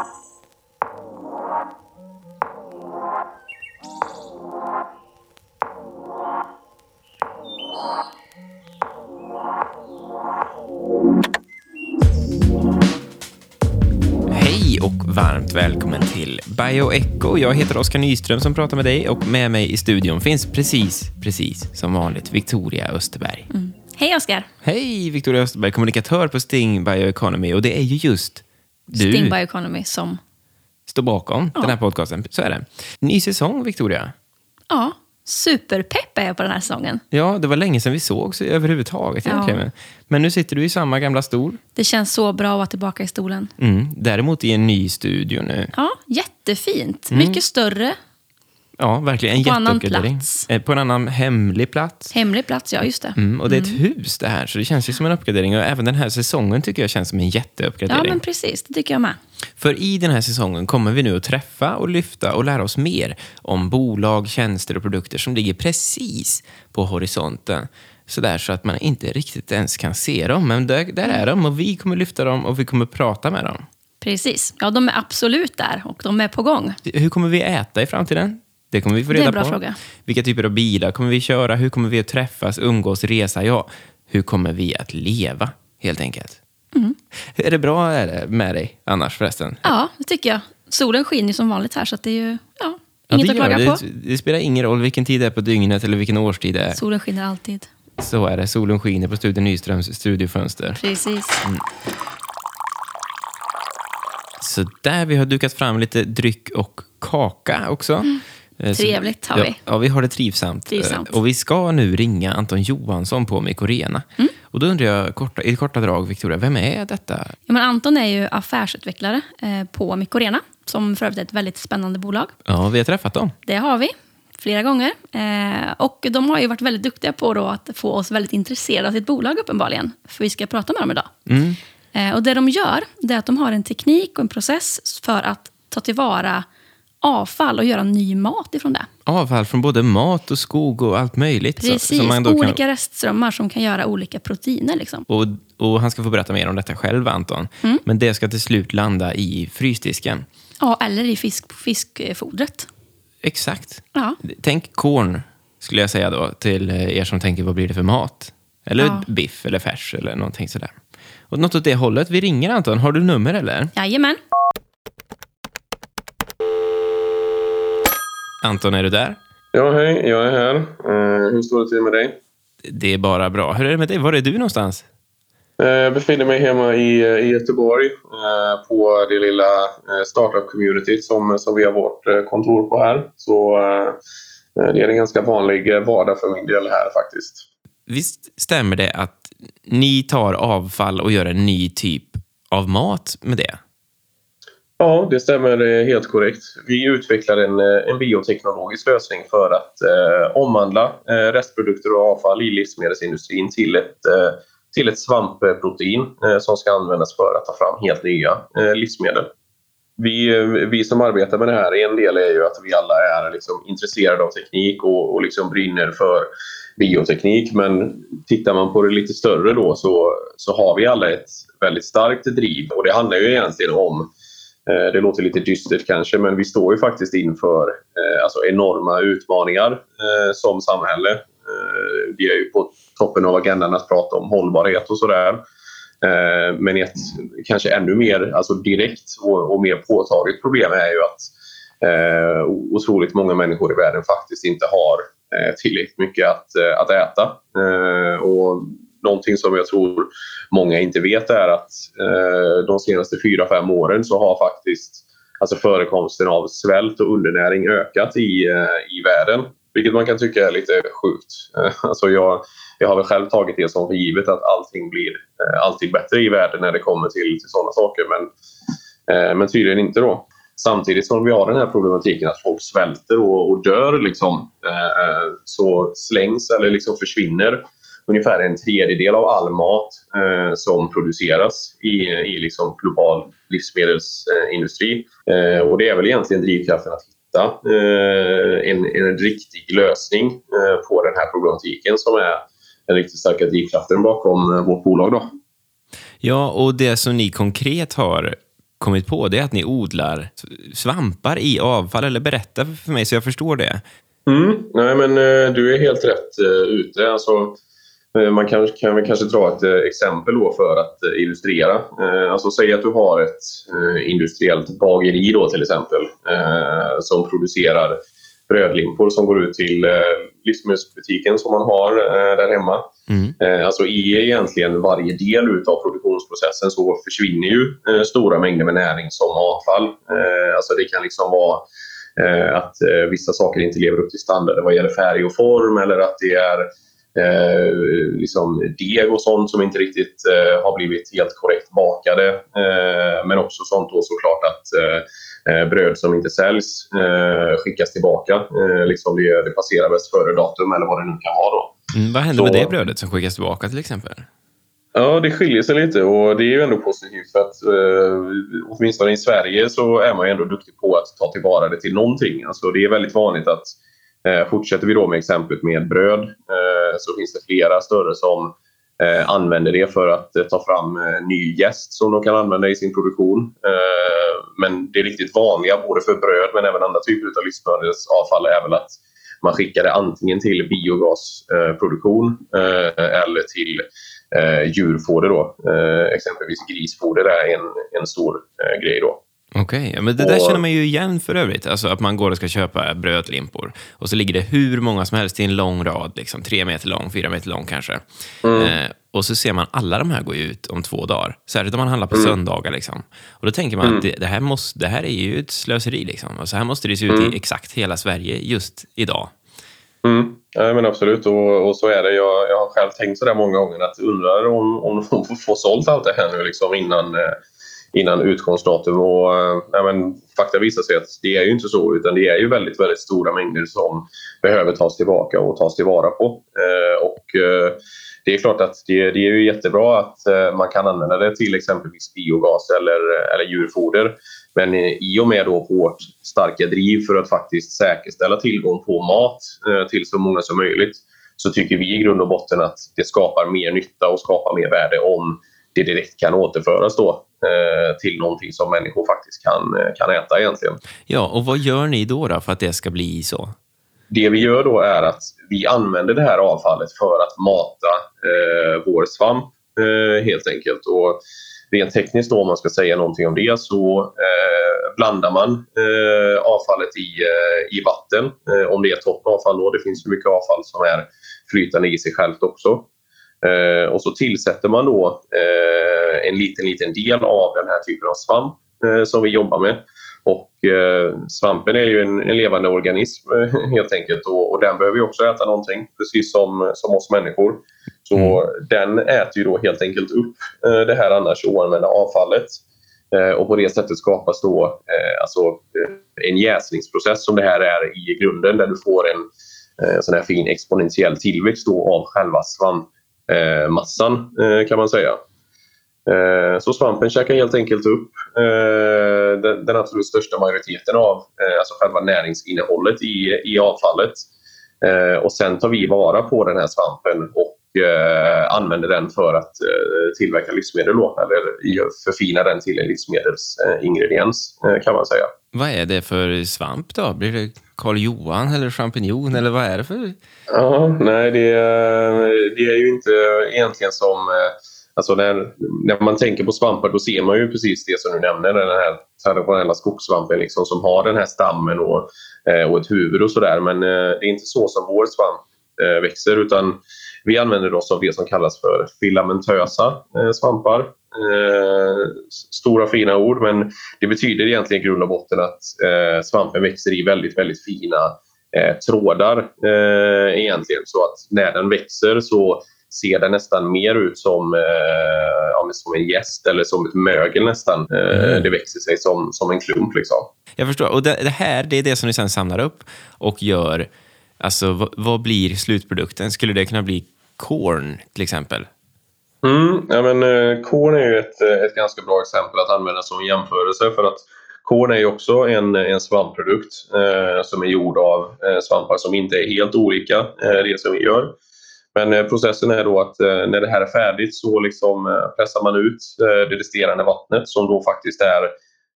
Hej och varmt välkommen till Bioecho. Jag heter Oskar Nyström som pratar med dig och med mig i studion finns precis, precis som vanligt Victoria Österberg. Hej Oskar! Hej Victoria Österberg, kommunikatör på Sting Bioeconomy och det är ju just du Sting Bioeconomy som... står bakom den här podcasten. Så är det. Ny säsong Victoria. Ja, superpepp är jag på den här säsongen. Ja, det var länge sedan vi sågs överhuvudtaget Ja. egentligen. Men nu sitter du i samma gamla stol. Det känns så bra att vara tillbaka i stolen. Mm. Däremot i en ny studio nu. Ja, jättefint. Mm. Mycket större. Ja, verkligen. En På annan plats. Eh, På en annan hemlig plats. Hemlig plats, ja just det. Mm, och det är ett hus det här, så det känns ju som en uppgradering. Och även den här säsongen tycker jag känns som en Ja, jätteuppgradering. men precis. Det tycker jag med. För i den här säsongen kommer vi nu att träffa och lyfta och lära oss mer om bolag, tjänster och produkter som ligger precis på horisonten. Sådär så att man inte riktigt ens kan se dem. Men där, där är de och vi kommer lyfta dem och vi kommer prata med dem. Precis. Ja, de är absolut där och de är på gång. Hur kommer vi äta i framtiden? Det kommer vi få Det är en reda bra på. fråga. Vilka typer av bilar kommer vi köra? Hur kommer vi att träffas, umgås, resa? Ja, hur kommer vi att leva, helt enkelt? Mm. Är det bra är det med dig annars förresten? Ja, det tycker jag. Solen skiner som vanligt här, så det är ju ja, Ja, inget det att klaga på. Det, det spelar ingen roll vilken tid det är på dygnet eller vilken årstid det är. Solen skiner alltid. Så är det. Solen skiner på Studio Nyströms studiofönster. Precis. Mm. Så där vi har dukat fram lite dryck och kaka också. Så- Mm. Trevligt har ja, vi. Ja, vi har det trivsamt. Trivsamt. Eh, Och vi ska nu ringa Anton Johansson på Mikorena. Mm. Och då undrar jag korta, i korta drag, Victoria, vem är detta? Ja, men Anton är ju affärsutvecklare eh, på Micorena, som för övrigt är ett väldigt spännande bolag. Ja, vi har träffat dem. Det har vi flera gånger. Eh, och de har ju varit väldigt duktiga på att få oss väldigt intresserade av sitt bolag uppenbarligen. För vi ska prata med dem idag. Mm. Eh, och det de gör, det är att de har en teknik och en process för att ta tillvara avfall och göra ny mat ifrån det. Avfall från både mat och skog och allt möjligt. så- Precis, som man då kan- olika restströmmar som kan göra olika proteiner. Liksom. Och, och han ska få berätta mer om detta själv, Anton. Mm. Men det ska till slut landa i frysdisken. Ja, eller i fisk, fiskfodret. Exakt. Ja. Tänk korn, skulle jag säga då, till eh, er som tänker vad blir det för mat? Eller Ja. biff eller färs eller någonting sådär. Och något åt det hållet. Vi ringer Anton. Har du nummer eller? Jajamän. Anton, är du där? Ja, hej. Jag är här. Eh, hur står det till med dig? Det är bara bra. Hur är det med dig? Var är du någonstans? Eh, Jag befinner mig hemma i, i Göteborg eh, på det lilla eh, startup-communityt som, som vi har vårt eh, kontor på här. Så eh, det är en ganska vanlig eh, vardag för min del här faktiskt. Visst stämmer det att ni tar avfall och gör en ny typ av mat med det? Ja, det stämmer helt korrekt. Vi utvecklar en, eh, en bioteknologisk lösning för att eh, omvandla eh, restprodukter och avfall i livsmedelsindustrin till ett, eh, till ett svampprotein eh, som ska användas för att ta fram helt nya eh, livsmedel. Vi, eh, vi som arbetar med det här, en del är ju att vi alla är liksom intresserade av teknik och, och liksom brinner för bioteknik. Men tittar man på det lite större då så, så har vi alla ett väldigt starkt driv och det handlar ju egentligen om Eh, Eh, det låter lite dystert kanske, men vi står ju faktiskt inför eh, alltså enorma utmaningar eh, som samhälle. Vi är ju på toppen av agendan att prata om hållbarhet och sådär. Men ett kanske ännu mer alltså direkt och, och mer påtagligt problem är ju att eh, otroligt många människor i världen faktiskt inte har eh, tillräckligt mycket att, att äta. Eh, och någonting som jag tror många inte vet är att eh, de senaste fyra fem åren så har faktiskt alltså förekomsten av svält och undernäring ökat i, eh, i världen. Vilket man kan tycka är lite sjukt. Eh, alltså jag, jag har väl själv tagit det som för givet att allting blir eh, alltid bättre i världen när det kommer till, till sådana saker. Men, eh, men tydligen inte då. Samtidigt som vi har den här problematiken att folk svälter och, och dör liksom, eh, eh så slängs eller liksom försvinner ungefär en tredjedel av all mat eh, som produceras i, i liksom global livsmedelsindustri. Eh, och det är väl egentligen drivkraften att hitta eh, en, en riktig lösning eh, på den här problematiken som är den riktigt starka drivkraften bakom eh, vårt bolag. Då. Ja, och det som ni konkret har kommit på det är att ni odlar svampar i avfall. Eller berätta för mig så jag förstår det. Mm, nej, men eh, du är helt rätt ute. Alltså, man kan, kan väl kanske dra ett uh, exempel då för att illustrera. Alltså, säg att du har ett industriellt bageri då, till exempel som producerar brödlimpor som går ut till livsmedelsbutiken som man har där hemma. Mm. Alltså i egentligen varje del av produktionsprocessen så försvinner ju stora mängder med näring som avfall. Alltså det kan liksom vara Eh, att eh, vissa saker inte lever upp till standarden vad gäller färg och form eller att det är eh, liksom deg och sånt som inte riktigt eh, har blivit helt korrekt bakade. Eh, men också sånt då såklart att eh, bröd som inte säljs skickas tillbaka. liksom det, det passerar bäst före datum eller vad det nu kan vara. Då. Mm, vad händer Så, med det brödet som skickas tillbaka till exempel? Ja, det skiljer sig lite och det är ju ändå positivt för att eh, åtminstone i Sverige så är man ju ändå duktig på att ta tillvara det till någonting. Alltså det är väldigt vanligt att eh, Eh, fortsätter vi då med exemplet med bröd eh, så finns det flera större som eh, använder det för att eh, ta fram eh, ny jäst som de kan använda i sin produktion. Eh, men det riktigt vanliga både för bröd men även andra typer av livsmedelsavfall är väl att man skickar det antingen till biogasproduktion eh, eller till eh, djurfoder då. Eh, exempelvis grisfoder är en, en stor eh, grej då. Okej, okay. men det där och, känner man ju igen för övrigt. Alltså att man går och ska köpa brödlimpor och så ligger det hur många som helst i en lång rad, liksom, tre meter lång, fyra meter lång kanske. Mm. Eh, och så ser man alla de här gå ut om två dagar, särskilt om man handlar på mm. söndagar. Liksom. Och då tänker man mm. att det, det, här måste, det här är ju ett slöseri. Liksom. Och så här måste det se ut i mm. exakt hela Sverige just idag. Mm. Ja, men absolut, och, och, så är det. Jag, jag har själv tänkt sådär många gånger att undrar om, om de får sålt allt det här nu liksom innan, eh, innan utgångsdatum. Och, eh, ja, men, fakta visar sig att det är ju inte så utan det är ju väldigt, väldigt stora mängder som behöver tas tillbaka och tas tillvara på. Eh, och, eh, det är klart att det, det är ju jättebra att eh, man kan använda det till exempelvis biogas eller, eh, eller djurfoder. Men i och med då vårt starka driv för att faktiskt säkerställa tillgång på mat eh, till så många som möjligt så tycker vi i grund och botten att det skapar mer nytta och skapar mer värde om det direkt kan återföras då eh, till någonting som människor faktiskt kan, eh, kan äta egentligen. Ja, och vad gör ni då, då för att det ska bli så? Det vi gör då är att vi använder det här avfallet för att mata eh, vår svamp eh, helt enkelt. Och rent tekniskt då, om man ska säga någonting om det så eh, blandar man eh, avfallet i, eh, i vatten. Om det är torrt avfall då, det finns ju mycket avfall som är flytande i sig självt också. Eh, och så tillsätter man då eh, en liten, liten del av den här typen av svamp som vi jobbar med. Och eh, svampen är ju en, en levande organism eh, helt enkelt och, och, den behöver ju också äta någonting precis som, som oss människor. Så mm. den äter ju då helt enkelt upp eh, det här annars oanvända avfallet. Eh, och på det sättet skapas då eh, alltså, eh, en jäsningsprocess som det här är i grunden där du får en sån här fin exponentiell tillväxt då av själva Eh, massan, eh, kan man säga. Eh, så svampen käkar helt enkelt upp eh, den absolut största majoriteten av eh, alltså själva näringsinnehållet i, i avfallet. Eh, och sen tar vi vara på den här svampen och använder den för att tillverka livsmedel då, eller förfina den till en livsmedelsingrediens kan man säga. Vad är det för svamp då? Blir det Karl Johan eller champinjon eller vad är det för? Ja, nej det, det är ju inte egentligen som eh, Alltså när, när man tänker på svampar då ser man ju precis det som du nämner, den här traditionella skogssvampen liksom, som har den här stammen och, eh, och ett huvud och sådär. Men eh, det är inte så som vår svamp växer utan vi använder oss av det som kallas för filamentösa svampar. stora fina ord men det betyder egentligen i grund och botten att svampen växer i väldigt, väldigt fina trådar egentligen. Så att när den växer så ser den nästan mer ut som, eh, som en gäst eller som ett mögel nästan. Eh, mm. Det växer sig som, som en klump. Liksom. Jag förstår. Och det, det, här det är det som ni sen samlar upp och gör. Alltså, vad, vad blir slutprodukten? Skulle det kunna bli korn till exempel? Mm, ja, men, eh, korn är ju ett, eh, ett ganska bra exempel att använda som jämförelse för att korn är ju också en, en svampprodukt eh, som är gjord av eh, svampar som inte är helt olika eh, det som vi gör. Men eh, processen är då att eh, när det här är färdigt så liksom eh, pressar man ut eh, det resterande vattnet som då faktiskt är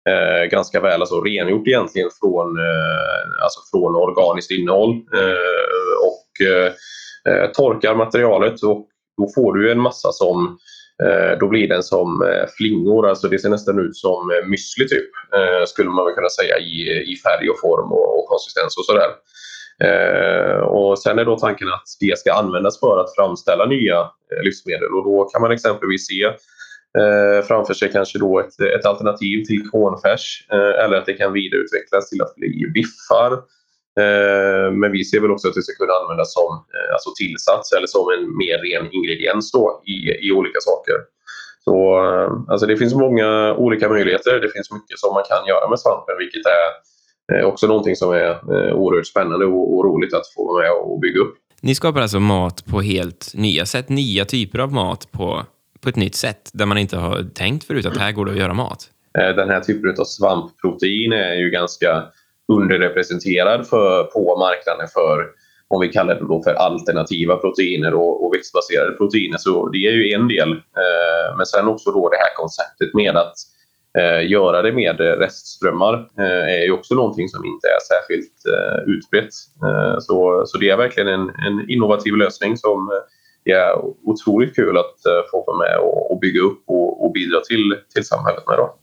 eh, ganska väl alltså rengjort egentligen från, eh, alltså från organiskt innehåll. Eh, och eh, torkar materialet och då får du en massa som eh, då blir den som eh, flingor, alltså det ser nästan ut som eh, müsli typ. Eh, skulle man väl kunna säga i, i färg och form och, och konsistens och sådär. Eh, och sen är då tanken att det ska användas för att framställa nya livsmedel och då kan man exempelvis se eh, framför sig kanske då ett, ett alternativ till cornfärs eh, eller att det kan vidareutvecklas till att bli biffar. Eh, men vi ser väl också att det ska kunna användas som eh, alltså tillsats eller som en mer ren ingrediens då i, i olika saker. Så eh, alltså det finns många olika möjligheter. Det finns mycket som man kan göra med svampen vilket är eh, också någonting som är eh, oerhört spännande och, och roligt att få vara med och bygga upp. Ni skapar alltså mat på helt nya sätt, nya typer av mat på på ett nytt sätt där man inte har tänkt förut att här går det att göra mat? Eh, den här typen av svampprotein är ju ganska underrepresenterad för, på marknaden för om vi kallar det då för alternativa proteiner och, och växtbaserade proteiner. Så det är ju en del. Eh, men sen också då det här konceptet med att eh, göra det med restströmmar eh, är ju också någonting som inte är särskilt eh, utbrett. Eh, så, så det är verkligen en, en innovativ lösning som det är otroligt kul att eh, få vara med och, bygga upp och, och bidra till, till samhället med. Då.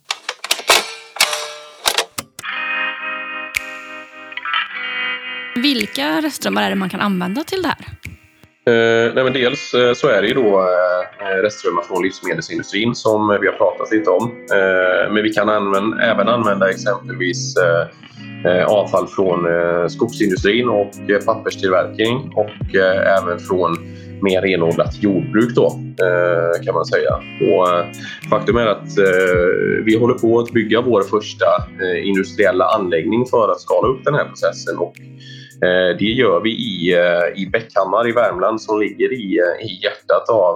Vilka restströmmar är det man kan använda till det här? Eh, nej men dels eh, så är det ju då eh, restströmmar från livsmedelsindustrin som vi har pratat lite om. Men vi kan använda, även använda exempelvis avfall från skogsindustrin och papperstillverkning och även från mer renodlat jordbruk då, eh, kan man säga. Och eh, faktum är att eh, vi håller på att bygga vår första industriella anläggning för att skala upp den här processen. Och det gör vi i, i Bäckhammar i Värmland som ligger i, i hjärtat av,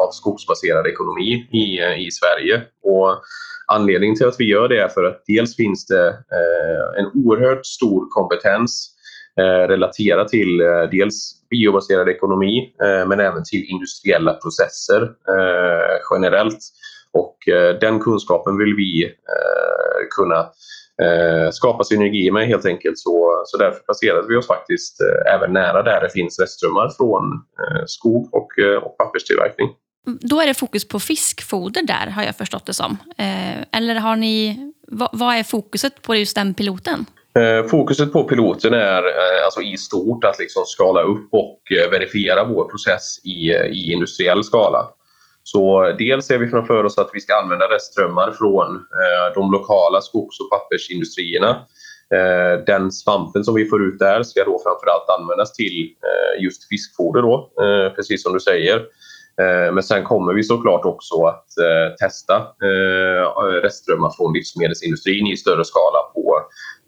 av skogsbaserad ekonomi i, i Sverige. Och anledningen till att vi gör det är för att dels finns det en oerhört stor kompetens Eh, relatera till eh, dels biobaserad ekonomi eh, men även till industriella processer eh, generellt. Och eh, den kunskapen vill vi eh, kunna skapa synergi med helt enkelt. Så, så därför placerade vi oss faktiskt även nära där det finns restströmmar från skog och, och papperstillverkning. Mm, då är det fokus på fiskfoder där, har jag förstått det som. Eller har ni, vad är fokuset på just den piloten? Eh, fokuset på piloten är eh, alltså i stort att liksom skala upp och eh, verifiera vår process i, i industriell skala. Så dels ser vi framför oss att vi ska använda restströmmar från de lokala skogs och pappersindustrierna. Den svampen som vi får ut där ska då framförallt användas till just fiskfoder då, precis som du säger. Men sen kommer vi såklart också att testa restströmmar från livsmedelsindustrin i större skala på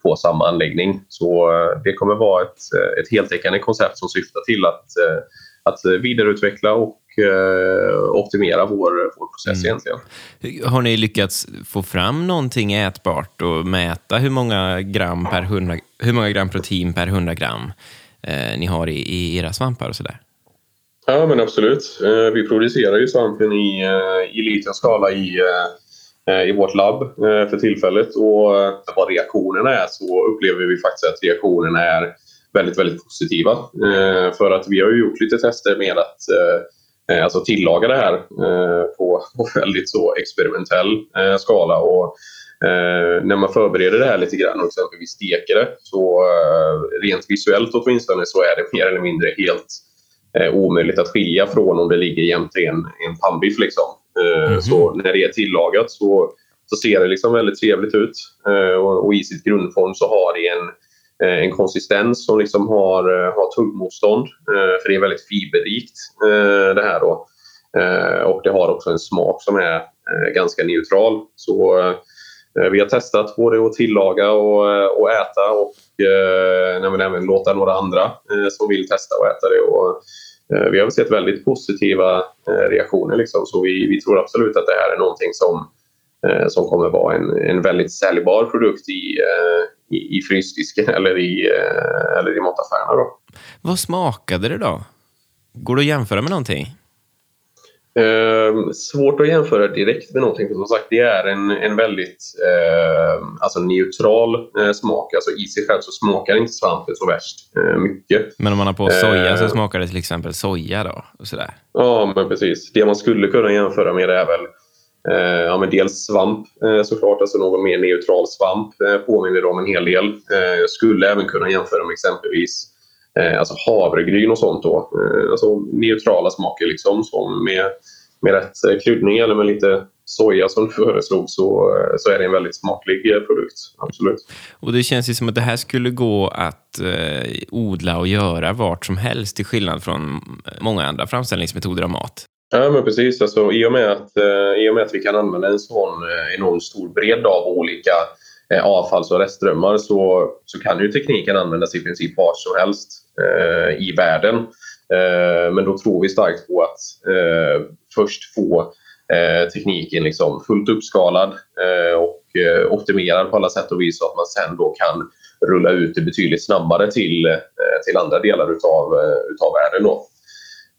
på samma anläggning. Så eh, det kommer vara ett, eh, ett heltäckande koncept som syftar till att, eh, att vidareutveckla och optimera vår, vår process mm. egentligen. Har ni lyckats få fram någonting ätbart och mäta hur många gram, per 100, hur många gram protein per 100 gram eh, ni har i, i era svampar och sådär? Ja, men absolut. Eh, vi producerar ju svampen i, i liten skala i Eh, Eh, i vårt labb eh, för tillfället. Och eh, vad reaktionerna är så upplever vi faktiskt att reaktionerna är väldigt, väldigt positiva. För att vi har ju gjort lite tester med att alltså tillaga det här på, på väldigt så experimentell skala. Och när man förbereder det här lite grann och exempelvis steker det så rent visuellt åtminstone så är det mer eller mindre helt omöjligt att skilja från om det ligger jämte en, en pannbiff. Liksom. Mm. Så när det är tillagat så, så ser det liksom väldigt trevligt ut. Eh, och, och, i sitt grundform så har det en, eh, en konsistens som liksom har, har tuggmotstånd. För det är väldigt fiberrikt det här då. Och det har också en smak som är ganska neutral. Så vi har testat både att tillaga och, och äta och eh, även låta några andra som vill testa och äta det. Och, Eh, vi har sett väldigt positiva eh, reaktioner. Liksom. Så vi, vi, tror absolut att det här är någonting som, eh, som kommer vara en, en väldigt säljbar produkt i, i, i frysdisken eller i, eller i mataffärerna. Då. Vad smakade det då? Går det att jämföra med någonting? Eh, svårt att jämföra direkt med någonting. För som sagt, det är en, en väldigt eh, alltså neutral eh, smak. Alltså I sig själv så smakar inte svampen så värst eh, mycket. Men om man har på soja så smakar det till exempel soja då? Och sådär. Ja, men precis. Det man skulle kunna jämföra med är väl Eh, ja, men dels svamp eh, såklart, alltså någon mer neutral svamp påminner om en hel del. Jag skulle även kunna jämföra med exempelvis eh, alltså havregryn och sånt. Då. Eh, alltså neutrala smaker liksom, som med, med rätt eh, kryddning eller med lite soja som du föreslog så, så är det en väldigt smaklig produkt. Absolut. Och det känns ju som att det här skulle gå att eh, odla och göra vart som helst till skillnad från många andra framställningsmetoder av mat. Ja, men precis. Alltså, i, och med att, eh, I och med att vi kan använda en sån eh, enormt stor bredd av olika eh, avfalls och restströmmar så, så kan ju tekniken användas i princip var som helst eh, i världen. Eh, men då tror vi starkt på att eh, först få eh, tekniken liksom fullt uppskalad eh, och eh, optimerad på alla sätt och vis så att man sen då kan rulla ut det betydligt snabbare till, till andra delar utav, utav världen. Då.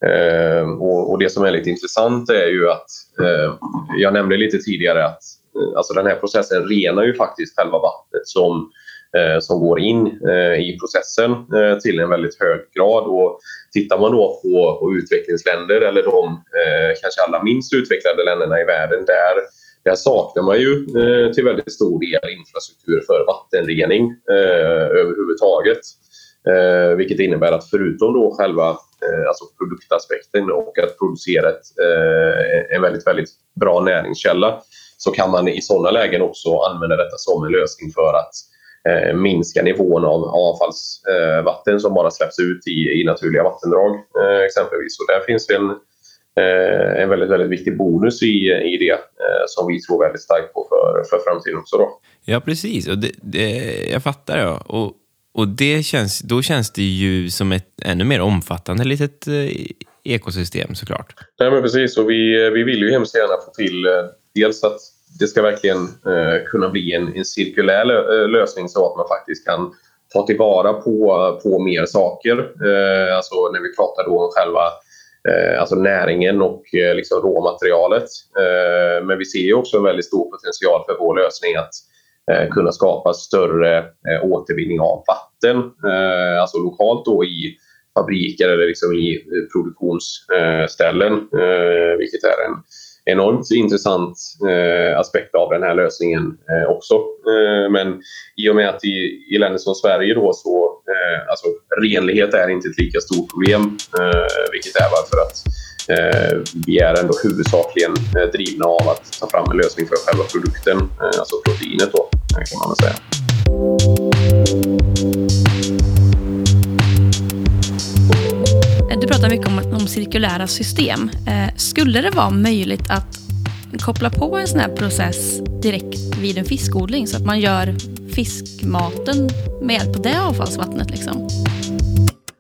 Eh, och, och, det som är lite intressant är ju att eh, jag nämnde lite tidigare att Eh, alltså den här processen renar ju faktiskt själva vattnet som, eh, som går in eh, i processen eh, till en väldigt hög grad. Och tittar man då på, på utvecklingsländer eller de eh, kanske allra minst utvecklade länderna i världen där där saknar man ju eh, till väldigt stor del infrastruktur för vattenrening överhuvudtaget. vilket innebär att förutom då själva Eh, alltså produktaspekten och att producera ett, eh, en väldigt, väldigt bra näringskälla så kan man i sådana lägen också använda detta som en lösning för att eh, minska nivån av avfallsvatten som bara släpps ut i, i naturliga vattendrag exempelvis. Så där finns en, en väldigt, väldigt viktig bonus i, i det som vi tror väldigt starkt på för, för framtiden också. Då. Ja, precis. Och det, det, jag fattar. Ja. Och och det känns, då känns det ju som ett ännu mer omfattande litet eh, ekosystem såklart. Nej, men precis. Och vi, vi vill ju hemskt gärna få till eh, dels att det ska verkligen eh, kunna bli en, en cirkulär lö, eh, lösning så att man faktiskt kan ta tillvara på, på mer saker. Eh, alltså när vi pratar då om själva eh, alltså näringen och eh, liksom råmaterialet. Eh, men vi ser ju också en väldigt stor potential för vår lösning att Eh, kunna skapa större eh, återvinning av vatten, eh, alltså lokalt då i fabriker eller liksom i eh, produktionsställen, eh, vilket är en enormt intressant eh, aspekt av den här lösningen eh, också. Eh, men i och med att i, i länder som Sverige då så alltså renlighet är inte ett lika stort problem, vilket är varför att Eh, vi är ändå huvudsakligen eh, drivna av att ta fram en lösning för själva produkten, eh, alltså proteinet då, kan man väl säga. Pratar mycket om, om cirkulära system. Eh, skulle det vara möjligt att koppla på en sån här process direkt vid en fiskodling så att man gör fiskmaten med hjälp av det avfallsvattnet? Liksom?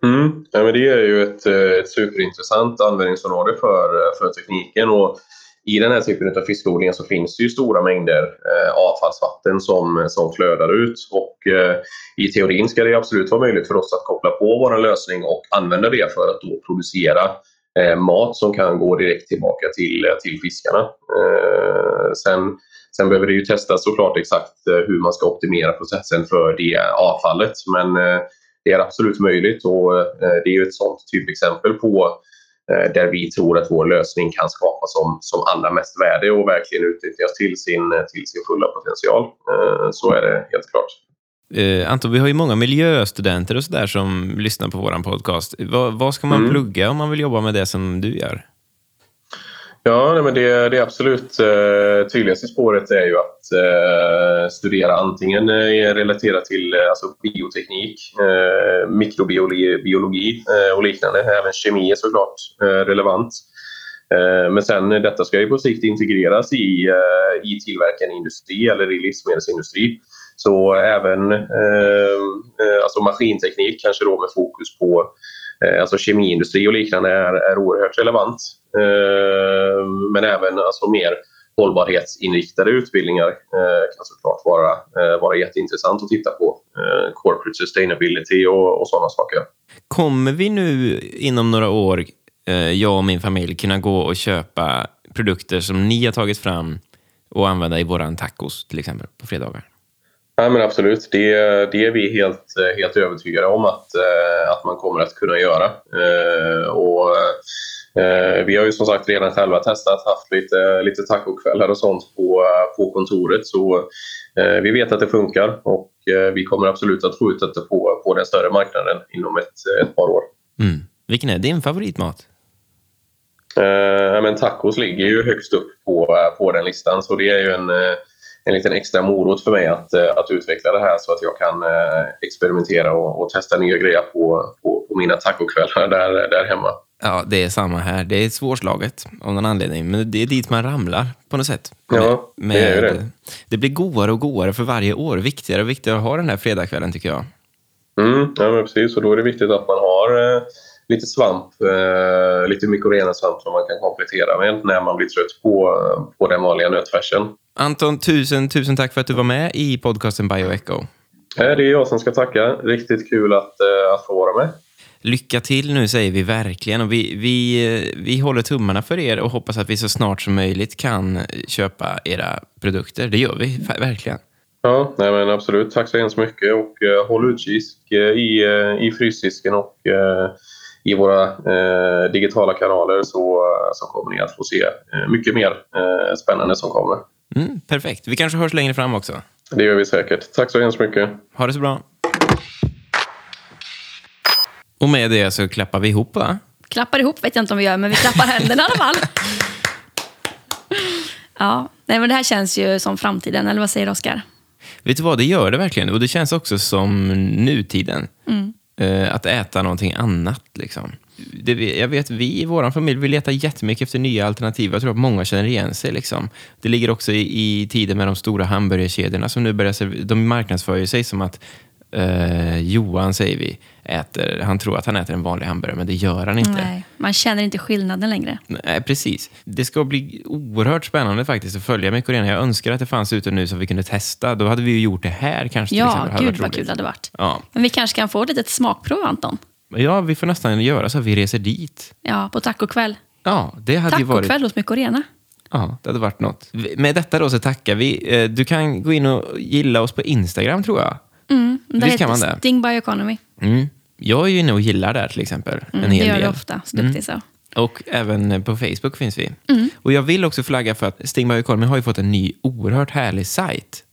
Mm. Ja, men det är ju ett, eh, ett superintressant användningsområde för, eh, för tekniken. Och I den här typen av fiskodlingar så finns det ju stora mängder eh, avfallsvatten som, som flödar ut. Och, Eh, I teorin ska det absolut vara möjligt för oss att koppla på vår lösning och använda det för att då producera eh, mat som kan gå direkt tillbaka till, eh, till fiskarna. Sen, sen behöver det ju testas såklart exakt hur man ska optimera processen för det avfallet. Men det är absolut möjligt och det är ju ett sånt typexempel på där vi tror att vår lösning kan skapa som, som allra mest värde och verkligen utnyttjas till sin, till sin fulla potential. Så är det helt klart. Eh, Anton, vi har ju många miljöstudenter och sådär som lyssnar på vår podcast. Vad, vad ska man mm. plugga om man vill jobba med det som du gör? Ja, men det, det absolut eh, tydligaste spåret är ju att eh, studera antingen eh, relaterat till eh, alltså bioteknik, eh, mikrobiologi biologi, eh, och liknande. Även kemi är såklart eh, relevant. men sen detta ska ju på sikt integreras i, i tillverkande industri eller i livsmedelsindustri. Så även ehm, eh, alltså maskinteknik, kanske då med fokus på Eh, alltså kemiindustri och liknande är, är oerhört relevant. Eh, men även alltså mer hållbarhetsinriktade utbildningar eh, kan såklart vara, eh, vara jätteintressant att titta på. Eh, corporate sustainability och, och sådana saker. Kommer vi nu inom några år eh, jag och min familj kunna gå och köpa produkter som ni har tagit fram och använda i våran tacos till exempel på fredagar? Ja, men absolut, det, det är vi helt, helt övertygade om att, eh, att man kommer att kunna göra. Eh, och, eh, vi har ju som sagt redan själva testat, haft lite, lite tacokvällar och sånt på, på kontoret. Så vi vet att det funkar och vi kommer absolut att få ut det på, på den större marknaden inom ett, ett par år. Mm. Vilken är din favoritmat? Eh, men tacos ligger ju högst upp på, på den listan så det är ju en en liten extra morot för mig att, eh, att utveckla det här så att jag kan eh, experimentera och, och testa nya grejer på, på, på mina tacokvällar där, där hemma. Ja, det är samma här. Det är svårslaget av någon anledning, men det är dit man ramlar på något sätt. Med, ja, det är det. Det blir godare och godare för varje år. Viktigare och viktigare att ha den här fredagskvällen tycker jag. Mm, ja, men precis. Och då är det viktigt att man har eh, lite svamp, eh, lite mykorrhizasvamp som man kan komplettera med när man blir trött på, på den vanliga nötfärsen. Anton, tusen, tusen tack för att du var med i podcasten Bioecho. Det är jag som ska tacka. Riktigt kul att, eh, att få vara med. Lycka till nu säger vi verkligen. Och vi, vi, eh, vi håller tummarna för er och hoppas att vi så snart som möjligt kan köpa era produkter. Det gör vi verkligen. Ja, nej men absolut. Tack så hemskt mycket och uh, håll utkik uh, i, uh, i frysdisken och i våra eh, digitala kanaler så, så kommer ni att få se eh, mycket mer eh, spännande som kommer. Mm, perfekt. Vi kanske hörs längre fram också. Det gör vi säkert. Tack så hemskt mycket. Ha det så bra. Och med det så klappar vi ihop, va? Klappar ihop vet jag inte om vi gör, men vi klappar händerna i alla fall. Ja, nej, men det här känns ju som framtiden, eller vad säger du, Oskar? Vet du vad, det gör det verkligen. Och det känns också som nutiden. Mm eh, att äta någonting annat. Liksom. Det, jag vet vi i vår familj vi letar jättemycket efter nya alternativ. Jag tror att många känner igen sig. Liksom. Det ligger också i, i tiden med de stora hamburgerkedjorna som nu börjar de marknadsför sig som att uh, Johan, säger vi, äter, han tror att han äter en vanlig hamburgare, men det gör han inte. Nej, man känner inte skillnaden längre. Nej, precis. Det ska bli oerhört spännande faktiskt att följa med Korean. Jag önskar att det fanns ute nu så vi kunde testa. Då hade vi ju gjort det här kanske. Ja, gud vad kul det hade varit. Ja. Men vi kanske kan få ett litet smakprov, Anton? Ja, vi får nästan göra så att vi reser dit. Ja, på tacokväll. Ja, det hade Tacokväll varit... hos Mykorena. Ja, det hade varit något. Med detta då så tackar vi. Eh, du kan gå in och gilla oss på Instagram tror jag. Mm, det Visst kan man det? Sting Bioeconomy. Mm. Jag är ju inne och gillar där till exempel. Mm, en hel det gör du ofta. Så duktig mm. så. Och även på Facebook finns vi. Mm. Och jag vill också flagga för att Sting Bioeconomy har ju fått en ny oerhört härlig sajt.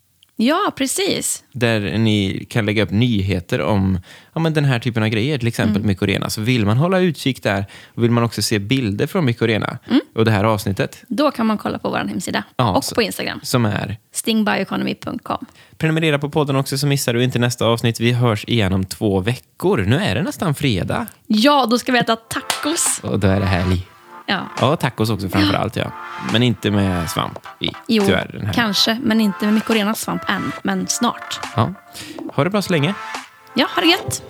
Ja, precis. Där ni kan lägga upp nyheter om ja, men den här typen av grejer, till exempel mm. Mykorena. Så vill man hålla utkik där och vill man också se bilder från Mykorena mm. och det här avsnittet. Då kan man kolla på vår hemsida ja, och på Instagram. Som är? stingbioeconomy.com. Prenumerera på podden också så missar du inte nästa avsnitt. Vi hörs igen om två veckor. Nu är det nästan fredag. Ja, då ska vi äta tacos. Och då är det helg. Ja. ja, tacos också framför allt. Ja. Men inte med svamp i, jo, tyvärr. Den här. kanske, men inte med mykorenas svamp än. Men snart. Ja. Ha det bra så länge. Ja, ha det gött.